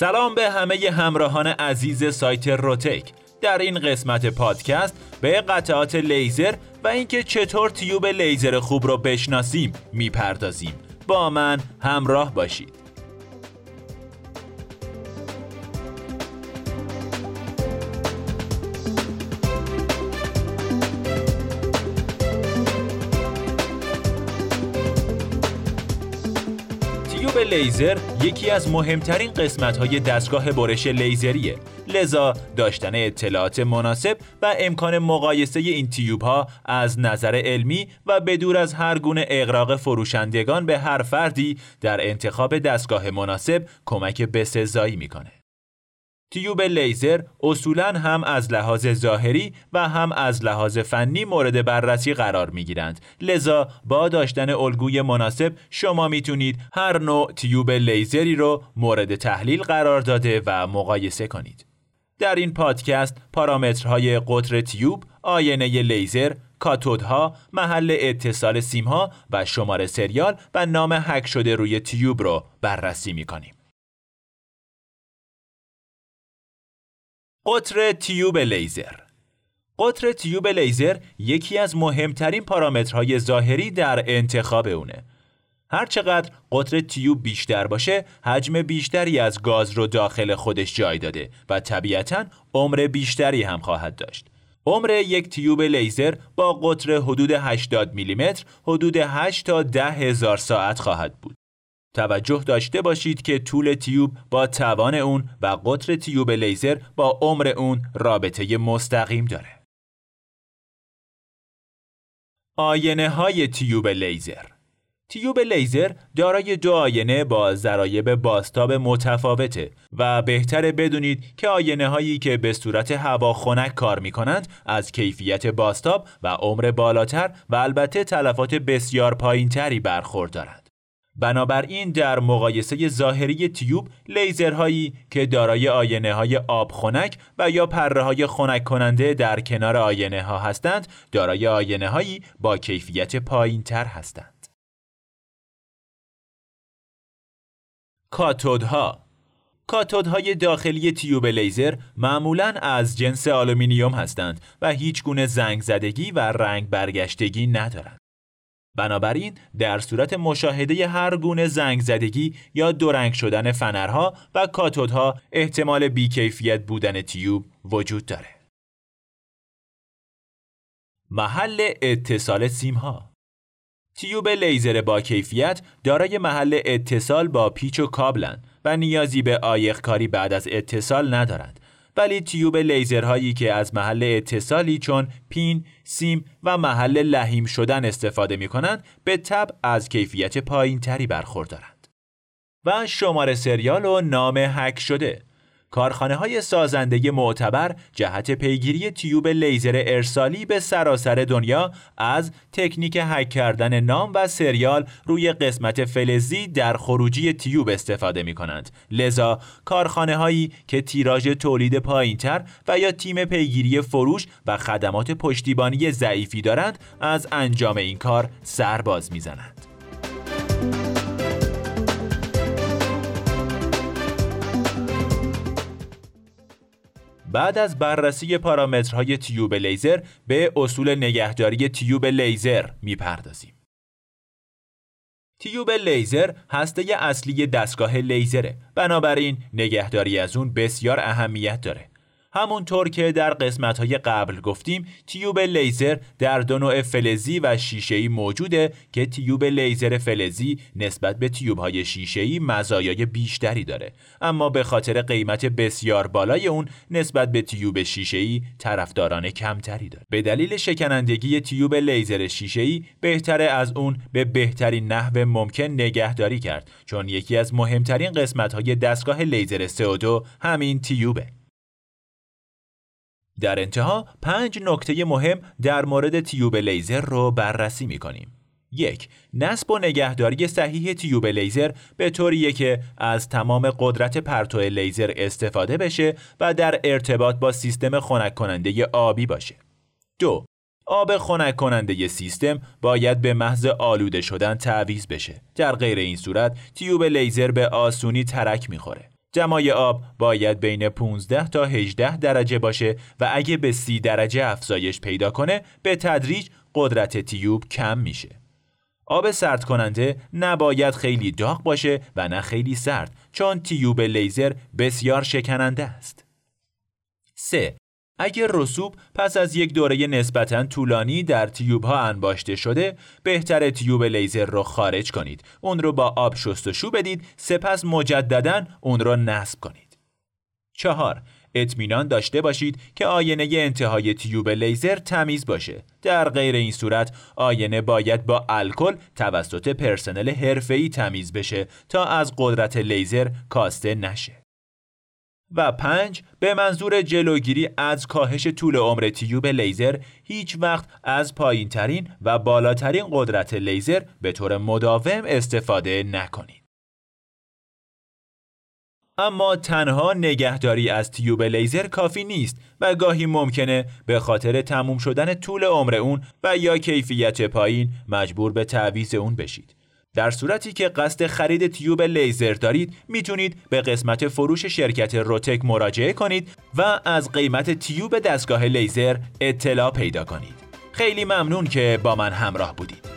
سلام به همه همراهان عزیز سایت روتک. در این قسمت پادکست به قطعات لیزر و اینکه چطور تیوب لیزر خوب رو بشناسیم می‌پردازیم. با من همراه باشید. لیزر یکی از مهمترین قسمت های دستگاه برش لیزریه لذا داشتن اطلاعات مناسب و امکان مقایسه این تیوب ها از نظر علمی و بدور از هر گونه اقراق فروشندگان به هر فردی در انتخاب دستگاه مناسب کمک بسزایی می‌کنه. تیوب لیزر اصولا هم از لحاظ ظاهری و هم از لحاظ فنی مورد بررسی قرار می گیرند. لذا با داشتن الگوی مناسب شما می‌تونید هر نوع تیوب لیزری رو مورد تحلیل قرار داده و مقایسه کنید. در این پادکست پارامترهای قطر تیوب، آینه لیزر، کاتودها، محل اتصال سیمها و شماره سریال و نام هک شده روی تیوب رو بررسی می کنیم. قطر تیوب لیزر قطر تیوب لیزر یکی از مهمترین پارامترهای ظاهری در انتخاب اونه. هرچقدر قطر تیوب بیشتر باشه، حجم بیشتری از گاز رو داخل خودش جای داده و طبیعتا عمر بیشتری هم خواهد داشت. عمر یک تیوب لیزر با قطر حدود 80 میلیمتر حدود 8 تا 10 هزار ساعت خواهد بود. توجه داشته باشید که طول تیوب با توان اون و قطر تیوب لیزر با عمر اون رابطه مستقیم داره. آینه های تیوب لیزر تیوب لیزر دارای دو آینه با ضرایب باستاب متفاوته و بهتره بدونید که آینه هایی که به صورت هوا خنک کار می کنند از کیفیت باستاب و عمر بالاتر و البته تلفات بسیار پایینتری برخوردارند. بنابراین در مقایسه ظاهری تیوب لیزرهایی که دارای آینه های آب خنک و یا پره های خنک کننده در کنار آینه ها هستند دارای آینه هایی با کیفیت پایین تر هستند. کاتودها کاتودهای داخلی تیوب لیزر معمولا از جنس آلومینیوم هستند و هیچ گونه زنگ زدگی و رنگ برگشتگی ندارند. بنابراین در صورت مشاهده هر گونه زنگ زدگی یا دورنگ شدن فنرها و کاتودها احتمال بیکیفیت بودن تیوب وجود داره. محل اتصال سیمها تیوب لیزر با کیفیت دارای محل اتصال با پیچ و کابلن و نیازی به آیق کاری بعد از اتصال ندارند ولی تیوب لیزرهایی که از محل اتصالی چون پین، سیم و محل لحیم شدن استفاده می کنند به تب از کیفیت پایین تری برخوردارند. و شماره سریال و نام هک شده کارخانه های سازنده معتبر جهت پیگیری تیوب لیزر ارسالی به سراسر دنیا از تکنیک هک کردن نام و سریال روی قسمت فلزی در خروجی تیوب استفاده می کنند. لذا کارخانه هایی که تیراژ تولید پایینتر و یا تیم پیگیری فروش و خدمات پشتیبانی ضعیفی دارند از انجام این کار سرباز می‌زنند. بعد از بررسی پارامترهای تیوب لیزر به اصول نگهداری تیوب لیزر می‌پردازیم. تیوب لیزر هسته اصلی دستگاه لیزره بنابراین نگهداری از اون بسیار اهمیت داره همونطور که در قسمت‌های قبل گفتیم تیوب لیزر در دو نوع فلزی و شیشه‌ای موجوده که تیوب لیزر فلزی نسبت به تیوب‌های شیشه‌ای مزایای بیشتری داره. اما به خاطر قیمت بسیار بالای اون نسبت به تیوب شیشه‌ای طرفداران کمتری داره. به دلیل شکنندگی تیوب لیزر شیشه‌ای بهتره از اون به بهترین نحو ممکن نگهداری کرد چون یکی از مهمترین قسمت‌های دستگاه لیزر CO2 همین تیوبه. در انتها پنج نکته مهم در مورد تیوب لیزر رو بررسی می کنیم. یک نصب و نگهداری صحیح تیوب لیزر به طوریه که از تمام قدرت پرتو لیزر استفاده بشه و در ارتباط با سیستم خنک کننده آبی باشه. دو آب خنک کننده سیستم باید به محض آلوده شدن تعویض بشه. در غیر این صورت تیوب لیزر به آسونی ترک می‌خوره. جمای آب باید بین 15 تا 18 درجه باشه و اگه به 30 درجه افزایش پیدا کنه به تدریج قدرت تیوب کم میشه. آب سرد کننده نباید خیلی داغ باشه و نه خیلی سرد چون تیوب لیزر بسیار شکننده است. 3. اگر رسوب پس از یک دوره نسبتا طولانی در تیوب ها انباشته شده بهتره تیوب لیزر رو خارج کنید. اون رو با آب شستشو بدید. سپس مجددا اون رو نصب کنید. چهار اطمینان داشته باشید که آینه انتهای تیوب لیزر تمیز باشه. در غیر این صورت آینه باید با الکل توسط پرسنل حرفه‌ای تمیز بشه تا از قدرت لیزر کاسته نشه. و پنج به منظور جلوگیری از کاهش طول عمر تیوب لیزر هیچ وقت از پایین ترین و بالاترین قدرت لیزر به طور مداوم استفاده نکنید. اما تنها نگهداری از تیوب لیزر کافی نیست و گاهی ممکنه به خاطر تموم شدن طول عمر اون و یا کیفیت پایین مجبور به تعویض اون بشید. در صورتی که قصد خرید تیوب لیزر دارید می‌تونید به قسمت فروش شرکت روتک مراجعه کنید و از قیمت تیوب دستگاه لیزر اطلاع پیدا کنید. خیلی ممنون که با من همراه بودید.